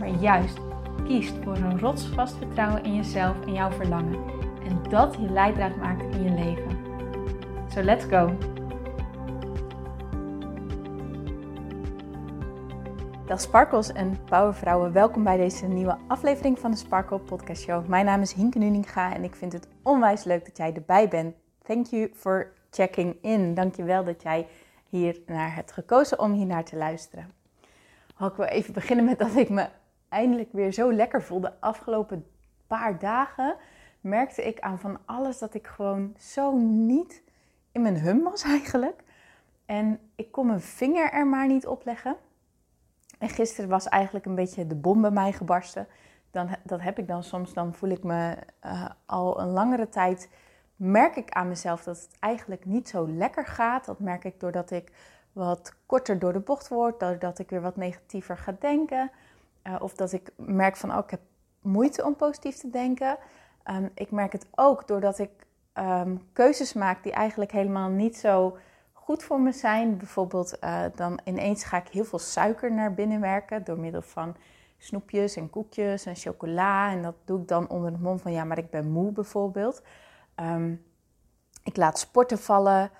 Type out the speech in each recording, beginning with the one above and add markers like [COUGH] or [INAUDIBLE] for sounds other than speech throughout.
maar juist kiest voor een rotsvast vertrouwen in jezelf en jouw verlangen. En dat je leidraad maakt in je leven. So let's go! Dag Sparkles en powervrouwen, welkom bij deze nieuwe aflevering van de Sparkle Podcast Show. Mijn naam is Hinke Nuninga en ik vind het onwijs leuk dat jij erbij bent. Thank you for checking in. Dankjewel dat jij hier naar hebt gekozen om hier naar te luisteren. ik wil even beginnen met dat ik me eindelijk weer zo lekker voelde. De afgelopen paar dagen merkte ik aan van alles dat ik gewoon zo niet in mijn hum was eigenlijk. En ik kon mijn vinger er maar niet op leggen. En gisteren was eigenlijk een beetje de bom bij mij gebarsten. Dan, dat heb ik dan soms, dan voel ik me uh, al een langere tijd, merk ik aan mezelf dat het eigenlijk niet zo lekker gaat. Dat merk ik doordat ik wat korter door de bocht word, doordat ik weer wat negatiever ga denken. Uh, of dat ik merk van, oh, ik heb moeite om positief te denken. Um, ik merk het ook doordat ik um, keuzes maak die eigenlijk helemaal niet zo goed voor me zijn. Bijvoorbeeld, uh, dan ineens ga ik heel veel suiker naar binnen werken door middel van snoepjes en koekjes en chocola. En dat doe ik dan onder de mond van, ja, maar ik ben moe bijvoorbeeld. Um, ik laat sporten vallen.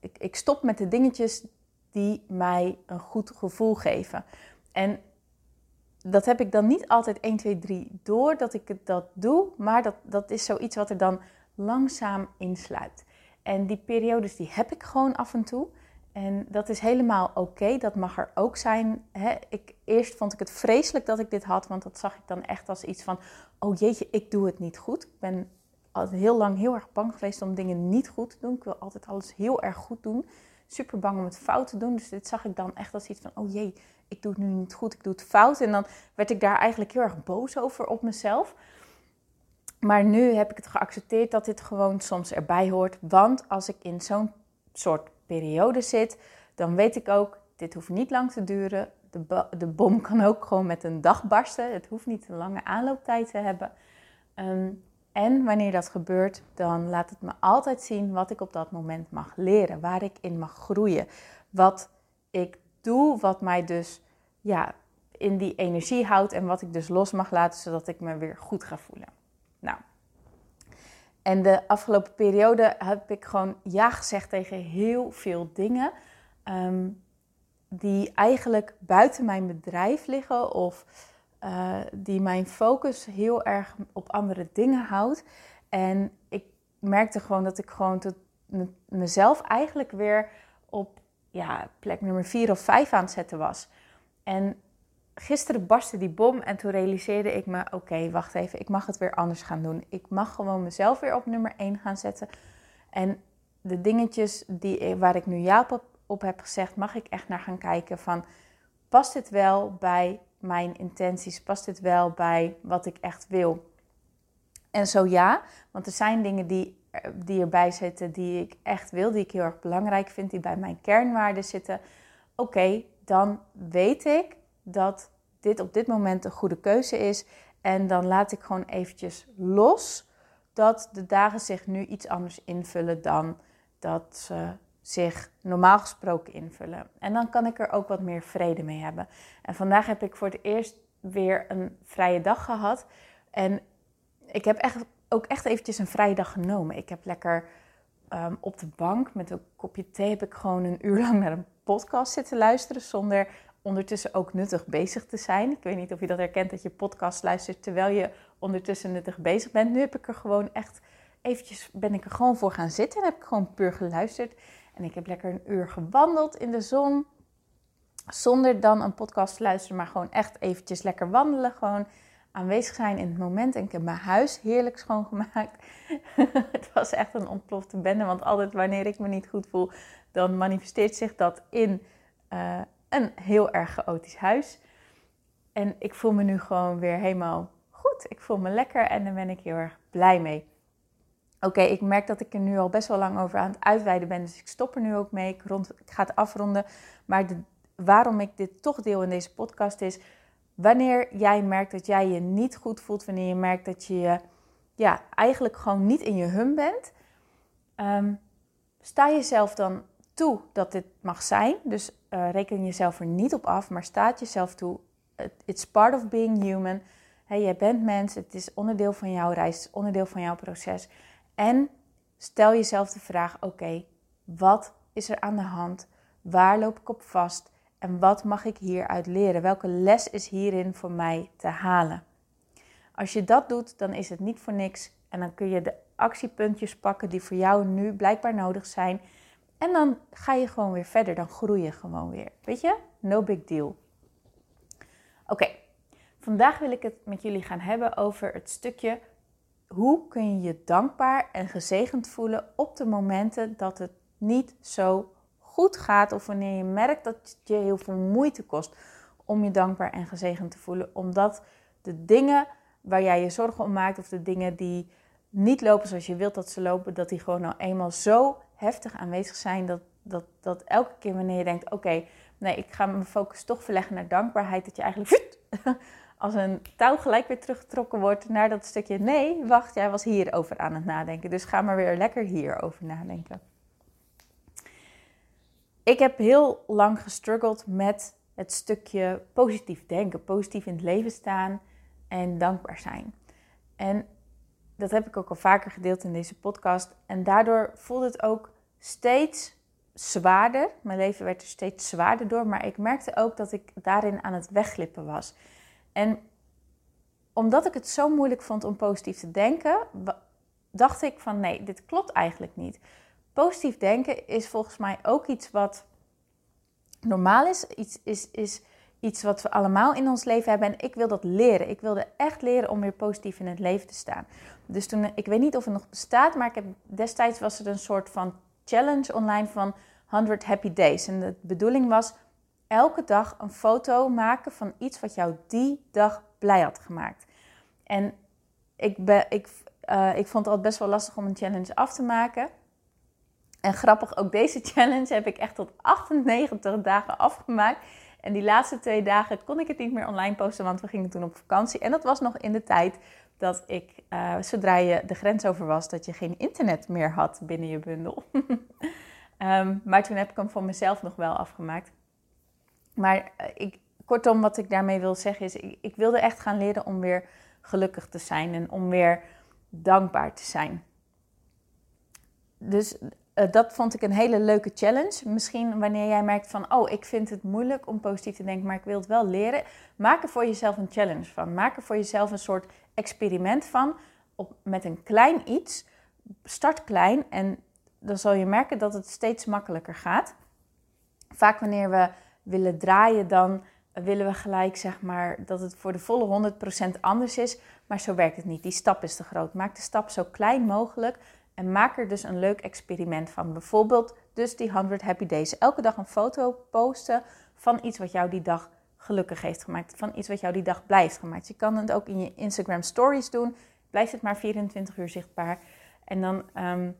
ik, ik stop met de dingetjes die mij een goed gevoel geven. En dat heb ik dan niet altijd 1, 2, 3 door dat ik dat doe, maar dat, dat is zoiets wat er dan langzaam insluit. En die periodes die heb ik gewoon af en toe. En dat is helemaal oké, dat mag er ook zijn. ik, eerst vond ik het vreselijk dat ik dit had, want dat zag ik dan echt als iets van: oh jeetje, ik doe het niet goed. Ik ben altijd heel lang heel erg bang geweest om dingen niet goed te doen. Ik wil altijd alles heel erg goed doen. Super bang om het fout te doen. Dus dit zag ik dan echt als iets van: oh jee, ik doe het nu niet goed, ik doe het fout. En dan werd ik daar eigenlijk heel erg boos over op mezelf. Maar nu heb ik het geaccepteerd dat dit gewoon soms erbij hoort. Want als ik in zo'n soort periode zit, dan weet ik ook, dit hoeft niet lang te duren. De, de bom kan ook gewoon met een dag barsten. Het hoeft niet een lange aanlooptijd te hebben. Ehm, en wanneer dat gebeurt, dan laat het me altijd zien wat ik op dat moment mag leren, waar ik in mag groeien, wat ik doe, wat mij dus ja, in die energie houdt en wat ik dus los mag laten, zodat ik me weer goed ga voelen. Nou, en de afgelopen periode heb ik gewoon ja gezegd tegen heel veel dingen ehm, die eigenlijk buiten mijn bedrijf liggen of uh, die mijn focus heel erg op andere dingen houdt. En ik merkte gewoon dat ik gewoon tot mezelf eigenlijk weer op ja, plek nummer vier of vijf aan het zetten was. En gisteren barstte die bom en toen realiseerde ik me: oké, wacht even, ik mag het weer anders gaan doen. Ik mag gewoon mezelf weer op nummer één gaan zetten. En de dingetjes die, waar ik nu ja op, op heb gezegd, mag ik echt naar gaan kijken van past dit wel bij mijn intenties? Past dit wel bij wat ik echt wil? En zo ja, want er zijn dingen die die erbij zitten die ik echt wil, die ik heel erg belangrijk vind, die bij mijn kernwaarden zitten. Oké, dan weet ik dat dit op dit moment een goede keuze is. En dan laat ik gewoon eventjes los dat de dagen zich nu iets anders invullen dan dat ze zich normaal gesproken invullen. En dan kan ik er ook wat meer vrede mee hebben. En vandaag heb ik voor het eerst weer een vrije dag gehad. En ik heb echt ook echt eventjes een vrije dag genomen. Ik heb lekker ehm, op de bank met een kopje thee heb ik gewoon een uur lang naar een podcast zitten luisteren zonder ondertussen ook nuttig bezig te zijn. Ik weet niet of je dat herkent dat je podcast luistert terwijl je ondertussen nuttig bezig bent. Nu heb ik er gewoon echt eventjes ben ik er gewoon voor gaan zitten en heb ik gewoon puur geluisterd. En ik heb lekker een uur gewandeld in de zon. Zonder dan een podcast te luisteren, maar gewoon echt eventjes lekker wandelen. Gewoon aanwezig zijn in het moment. En ik heb mijn huis heerlijk schoongemaakt. [LAUGHS] het was echt een ontplofte bende, want altijd wanneer ik me niet goed voel, dan manifesteert zich dat in uh, een heel erg chaotisch huis. En ik voel me nu gewoon weer helemaal goed. Ik voel me lekker en daar ben ik heel erg blij mee. Oké, ik merk dat ik er nu al best wel lang over aan het uitweiden ben. Dus ik stop er nu ook mee. Ik, rond, ik ga het afronden. Maar de, waarom ik dit toch deel in deze podcast is... Wanneer jij merkt dat jij je niet goed voelt, wanneer je merkt dat je ja, eigenlijk gewoon niet in je hum bent, ehm, sta jezelf dan toe dat dit mag zijn. Dus uh, reken jezelf er niet op af, maar staat jezelf toe. It's part of being human. Hey, jij bent mens, het is onderdeel van jouw reis, het is onderdeel van jouw proces. En stel jezelf de vraag: oké, wat is er aan de hand? Waar loop ik op vast? En wat mag ik hieruit leren? Welke les is hierin voor mij te halen? Als je dat doet, dan is het niet voor niks. En dan kun je de actiepuntjes pakken die voor jou nu blijkbaar nodig zijn. En dan ga je gewoon weer verder. Dan groei je gewoon weer. Weet je? No big deal. Oké, vandaag wil ik het met jullie gaan hebben over het stukje hoe kun je je dankbaar en gezegend voelen op de momenten dat het niet zo goed gaat of wanneer je merkt dat het je heel veel moeite kost om je dankbaar en gezegend te voelen, omdat de dingen waar jij je zorgen om maakt of de dingen die niet lopen zoals je wilt dat ze lopen, dat die gewoon nou eenmaal zo heftig aanwezig zijn dat, dat, dat elke keer wanneer je denkt, oké, nee, ik ga mijn focus toch verleggen naar dankbaarheid, dat je eigenlijk als een touw gelijk weer teruggetrokken wordt naar dat stukje, nee, wacht, jij was hierover aan het nadenken, dus ga maar weer lekker hierover nadenken. Ik heb heel lang gestruggeld met het stukje positief denken, positief in het leven staan en dankbaar zijn. En dat heb ik ook al vaker gedeeld in deze podcast. En daardoor voelde het ook steeds zwaarder. Mijn leven werd er steeds zwaarder door. Maar ik merkte ook dat ik daarin aan het wegglippen was. En omdat ik het zo moeilijk vond om positief te denken, dacht ik van nee, dit klopt eigenlijk niet. Positief denken is volgens mij ook iets wat normaal is. Iets, is, is iets wat we allemaal in ons leven hebben. En ik wil dat leren. Ik wilde echt leren om weer positief in het leven te staan. Dus toen, ik weet niet of het nog bestaat, maar ik heb, destijds was er een soort van challenge online van 100 happy days. En de bedoeling was elke dag een foto maken van iets wat jou die dag blij had gemaakt. En ik, ben, ik, uh, ik vond het altijd best wel lastig om een challenge af te maken. En grappig, ook deze [LAUGHS] challenge heb ik echt tot 98 dagen afgemaakt. En die laatste twee dagen kon ik het niet meer online posten, want we gingen toen op vakantie. En dat was nog in de tijd dat ik, uh, zodra je de grens over was, dat je geen internet meer had binnen je bundel. um, [LAUGHS] maar toen heb ik hem voor mezelf nog wel afgemaakt. Maar uh, ik, kortom, wat ik daarmee wil zeggen is, ik, ik wilde echt gaan leren om weer gelukkig te zijn en om weer dankbaar te zijn. Dus uh, dat vond ik een hele leuke challenge. Misschien wanneer jij merkt van, oh, ik vind het moeilijk om positief te denken, maar ik wil het wel leren. Maak er voor jezelf een challenge van. Maak er voor jezelf een soort experiment van. Op, met een klein iets. Start klein en dan zal je merken dat het steeds makkelijker gaat. Vaak wanneer we willen draaien, dan willen we gelijk zeg maar dat het voor de volle 100% anders is. Maar zo werkt het niet. Die stap is te groot. Maak de stap zo klein mogelijk. En maak er dus een leuk experiment van. Bijvoorbeeld dus die 100 happy days. Elke dag een foto posten van iets wat jou die dag gelukkig heeft gemaakt. Van iets wat jou die dag blij heeft gemaakt. Je kan het ook in je Instagram stories doen. Blijft het maar 24 uur zichtbaar. En dan, um,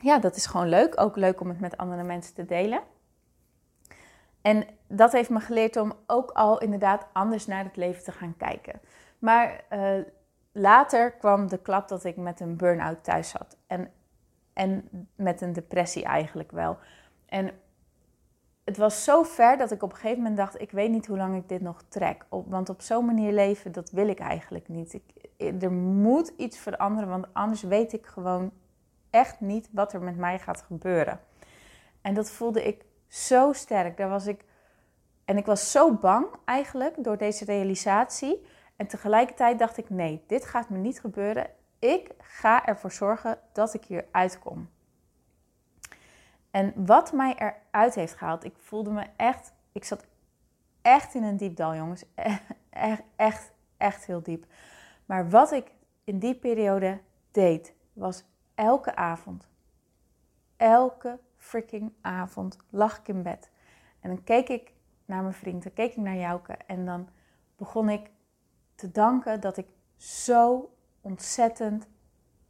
ja, dat is gewoon leuk. Ook leuk om het met andere mensen te delen. En dat heeft me geleerd om ook al inderdaad anders naar het leven te gaan kijken. Maar uh, later kwam de klap dat ik met een burn-out thuis zat. En, en met een depressie eigenlijk wel. En het was zo ver dat ik op een gegeven moment dacht: ik weet niet hoe lang ik dit nog trek. Op, want op zo'n manier leven, dat wil ik eigenlijk niet. Ik, er moet iets veranderen, want anders weet ik gewoon echt niet wat er met mij gaat gebeuren. En dat voelde ik zo sterk. Daar was ik. En ik was zo bang eigenlijk door deze realisatie. En tegelijkertijd dacht ik: nee, dit gaat me niet gebeuren. Ik ga ervoor zorgen dat ik hier uitkom. En wat mij eruit heeft gehaald, ik voelde me echt, ik zat echt in een diep dal, jongens. [LAUGHS] Echt, echt, echt heel diep. Maar wat ik in die periode deed, was elke avond, elke freaking avond lag ik in bed. En dan keek ik naar mijn vriend, dan keek ik naar Jouke en dan begon ik te danken dat ik zo ontzettend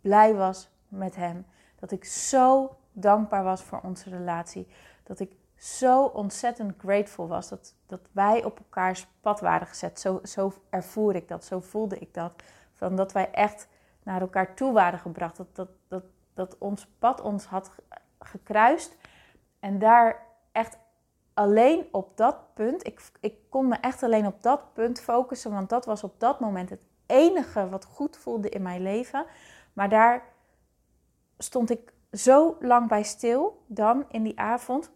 blij was met hem. Dat ik zo dankbaar was voor onze relatie. Dat ik zo ontzettend grateful was dat, dat wij op elkaars pad waren gezet. Zo, zo ervoer ik dat, zo voelde ik dat. Van dat wij echt naar elkaar toe waren gebracht. Dat, dat, dat, dat ons pad ons had gekruist. En daar echt alleen op dat punt, ik, ik kon me echt alleen op dat punt focussen, want dat was op dat moment het enige wat goed voelde in mijn leven. Maar daar stond ik zo lang bij stil dan in die avond.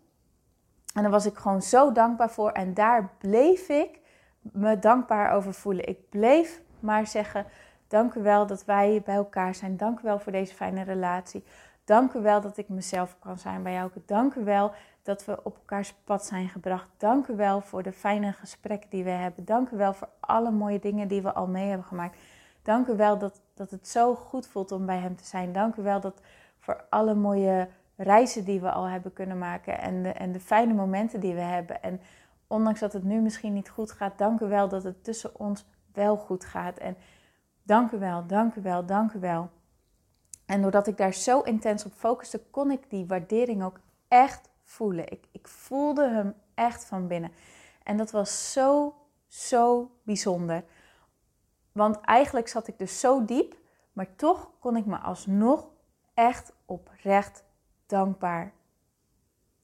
En daar was ik gewoon zo dankbaar voor. En daar bleef ik me dankbaar over voelen. Ik bleef maar zeggen: Dank u wel dat wij bij elkaar zijn. Dank u wel voor deze fijne relatie. Dank u wel dat ik mezelf kan zijn bij jou. Dank u wel dat we op elkaars pad zijn gebracht. Dank u wel voor de fijne gesprekken die we hebben. Dank u wel voor alle mooie dingen die we al mee hebben gemaakt. Dank u wel dat, dat het zo goed voelt om bij hem te zijn. Dank u wel dat voor alle mooie reizen die we al hebben kunnen maken en de, en de fijne momenten die we hebben. En ondanks dat het nu misschien niet goed gaat, dank u wel dat het tussen ons wel goed gaat. En dank u wel, dank u wel, dank u wel. En doordat ik daar zo intens op focuste, kon ik die waardering ook echt voelen. Ik, ik voelde hem echt van binnen. En dat was zo, zo bijzonder. Want eigenlijk zat ik dus zo diep, maar toch kon ik me alsnog echt oprecht dankbaar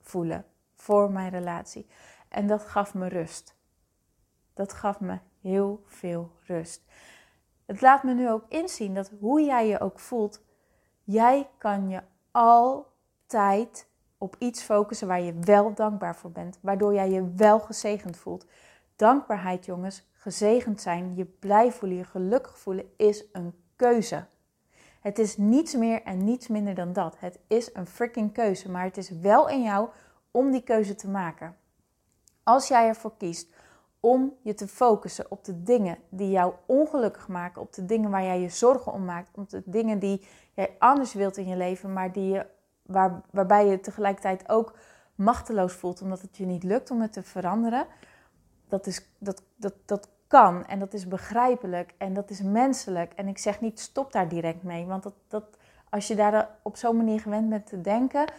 voelen voor mijn relatie. En dat gaf me rust. Dat gaf me heel veel rust. Het laat me nu ook inzien dat hoe jij je ook voelt, jij kan je altijd op iets focussen waar je wel dankbaar voor bent, waardoor jij je wel gezegend voelt. Dankbaarheid, jongens, gezegend zijn, je blij voelen, je gelukkig voelen, is een keuze. Het is niets meer en niets minder dan dat. Het is een freaking keuze, maar het is wel in jou om die keuze te maken. Als jij ervoor kiest om je te focussen op de dingen die jou ongelukkig maken, op de dingen waar jij je zorgen om maakt, op de dingen die jij anders wilt in je leven, maar die je, waar, waarbij je tegelijkertijd ook machteloos voelt omdat het je niet lukt om het te veranderen. Dat, is, dat, dat, dat kan en dat is begrijpelijk en dat is menselijk. En ik zeg niet stop daar direct mee, want dat, dat, als je daar op zo'n manier gewend bent te denken,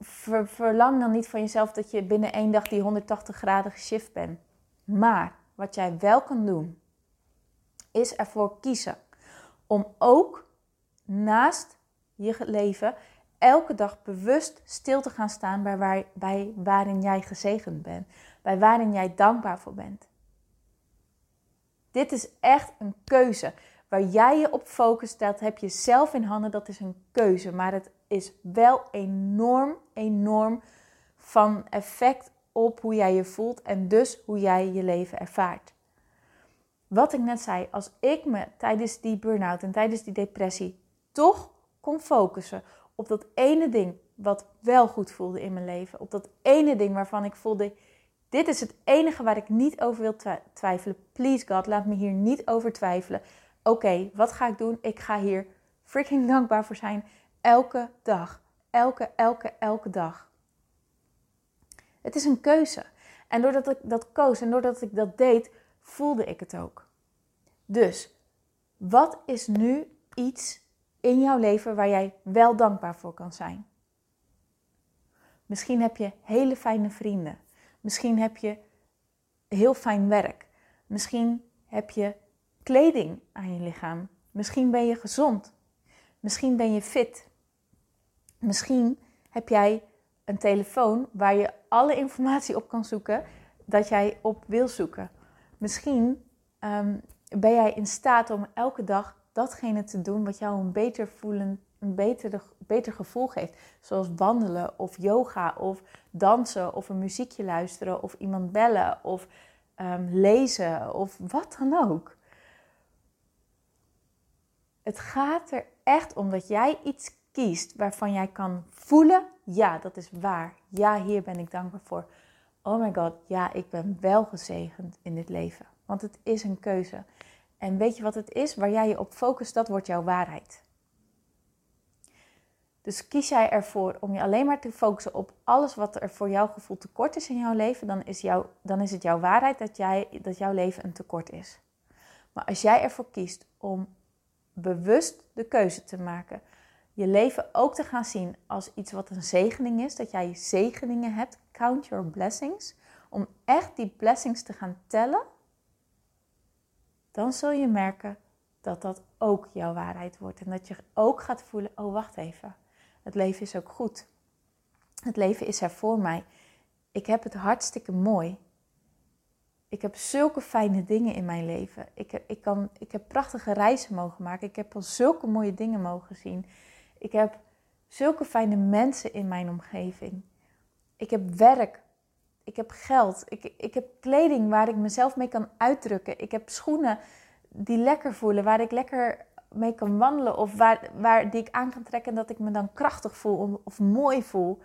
verlang dan niet van jezelf dat je binnen één dag die 180 graden shift bent. Maar wat jij wel kan doen, is ervoor kiezen om ook naast je leven elke dag bewust stil te gaan staan bij, waar, bij waarin jij gezegend bent, bij waarin jij dankbaar voor bent. Dit is echt een keuze. Waar jij je op focust, dat heb je zelf in handen, dat is een keuze. Maar het is wel enorm, enorm van effect op hoe jij je voelt en dus hoe jij je leven ervaart. Wat ik net zei, als ik me tijdens die burn-out en tijdens die depressie toch kon focussen op dat ene ding wat wel goed voelde in mijn leven, op dat ene ding waarvan ik voelde, dit is het enige waar ik niet over wil twijfelen. Please God, laat me hier niet over twijfelen. Oké, wat ga ik doen? Ik ga hier freaking [LAUGHS] dankbaar voor zijn. Elke dag. Elke, elke, elke dag. Het is een keuze. En doordat ik dat koos en doordat ik dat deed, voelde ik het ook. Dus, wat is nu iets in jouw leven waar jij wel dankbaar voor kan zijn? Misschien heb je hele fijne vrienden. Misschien heb je heel fijn werk. Misschien heb je kleding aan je lichaam. Misschien ben je gezond. Misschien ben je fit. Misschien heb jij een telefoon waar je alle informatie op kan zoeken dat jij op wil zoeken. Misschien ehm, ben jij in staat om elke dag datgene te doen wat jou een beter voelen, een beter, beter gevoel geeft. Zoals wandelen of yoga of dansen of een muziekje luisteren of iemand bellen of ehm, lezen of wat dan ook. Het gaat er echt om dat jij iets kiest waarvan jij kan voelen: ja, dat is waar. Ja, hier ben ik dankbaar voor. Oh my god, ja, ik ben wel gezegend in dit leven. Want het is een keuze. En weet je wat het is? Waar jij je op focust, dat wordt jouw waarheid. Dus kies jij ervoor om je alleen maar te focussen op alles wat er voor jouw gevoel tekort is in jouw leven, dan is, jou, dan is het jouw waarheid dat, jij, dat jouw leven een tekort is. Maar als jij ervoor kiest om bewust de keuze te maken, je leven ook te gaan zien als iets wat een zegening is, dat jij zegeningen hebt, count your blessings, om echt die blessings te gaan tellen, dan zul je merken dat dat ook jouw waarheid wordt. En dat je ook gaat voelen, oh wacht even, het leven is ook goed. Het leven is er voor mij. Ik heb het hartstikke mooi. Ik heb zulke fijne dingen in mijn leven. Ik ik, kan, ik heb prachtige reizen mogen maken. Ik heb al zulke mooie dingen mogen zien. Ik heb zulke fijne mensen in mijn omgeving. Ik heb werk. Ik heb geld. Ik, ik heb kleding waar ik mezelf mee kan uitdrukken. Ik heb schoenen die lekker voelen, waar ik lekker mee kan wandelen. Of waar, waar die ik aan kan trekken en dat ik me dan krachtig voel of mooi voel.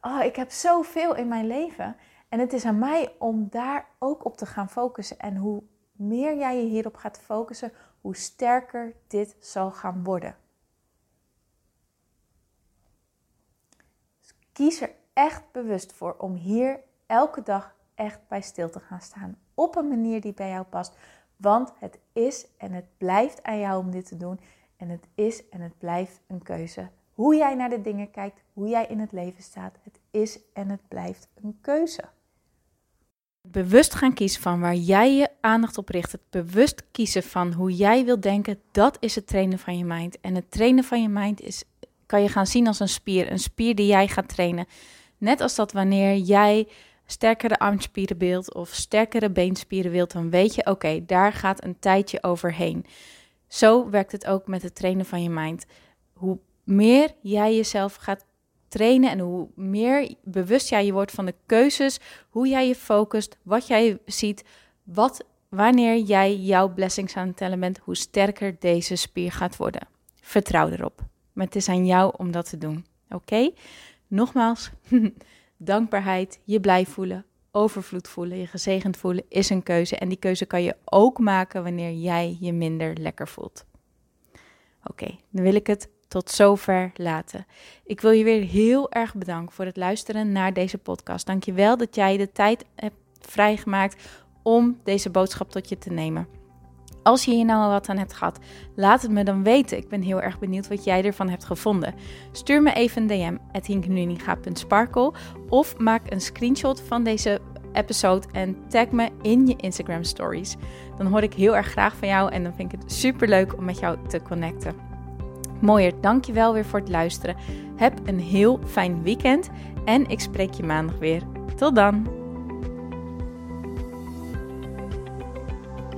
Oh, ik heb zoveel in mijn leven. En het is aan mij om daar ook op te gaan focussen. En hoe meer jij je hierop gaat focussen, hoe sterker dit zal gaan worden. Dus kies er echt bewust voor om hier elke dag echt bij stil te gaan staan. Op een manier die bij jou past. Want het is en het blijft aan jou om dit te doen. En het is en het blijft een keuze. Hoe jij naar de dingen kijkt, hoe jij in het leven staat. Het is en het blijft een keuze. Bewust gaan kiezen van waar jij je aandacht op richt. Het bewust kiezen van hoe jij wilt denken. Dat is het trainen van je mind. En het trainen van je mind is, kan je gaan zien als een spier. Een spier die jij gaat trainen. Net als dat wanneer jij sterkere armspieren wilt of sterkere beenspieren wilt, dan weet je, oké, daar gaat een tijdje overheen. Zo werkt het ook met het trainen van je mind. Hoe meer jij jezelf gaat trainen en hoe meer bewust jij je wordt van de keuzes, hoe jij je focust, wat jij ziet, wat, wanneer jij jouw blessings aan het tellen bent, hoe sterker deze spier gaat worden. Vertrouw erop. Maar het is aan jou om dat te doen. Oké? Nogmaals, [LAUGHS] dankbaarheid, je blij voelen, overvloed voelen, je gezegend voelen is een keuze. En die keuze kan je ook maken wanneer jij je minder lekker voelt. Oké, dan wil ik het tot zover laten. Ik wil je weer heel erg bedanken voor het luisteren naar deze podcast. Dank je wel dat jij de tijd hebt vrijgemaakt om deze boodschap tot je te nemen. Als je hier nou wat aan hebt gehad, laat het me dan weten. Ik ben heel erg benieuwd wat jij ervan hebt gevonden. Stuur me even een DM at of maak een screenshot van deze episode en tag me in je Instagram stories. Dan hoor ik heel erg graag van jou en dan vind ik het super leuk om met jou te connecten. Mooier, dankjewel weer voor het luisteren. Heb een heel fijn weekend en ik spreek je maandag weer. Tot dan!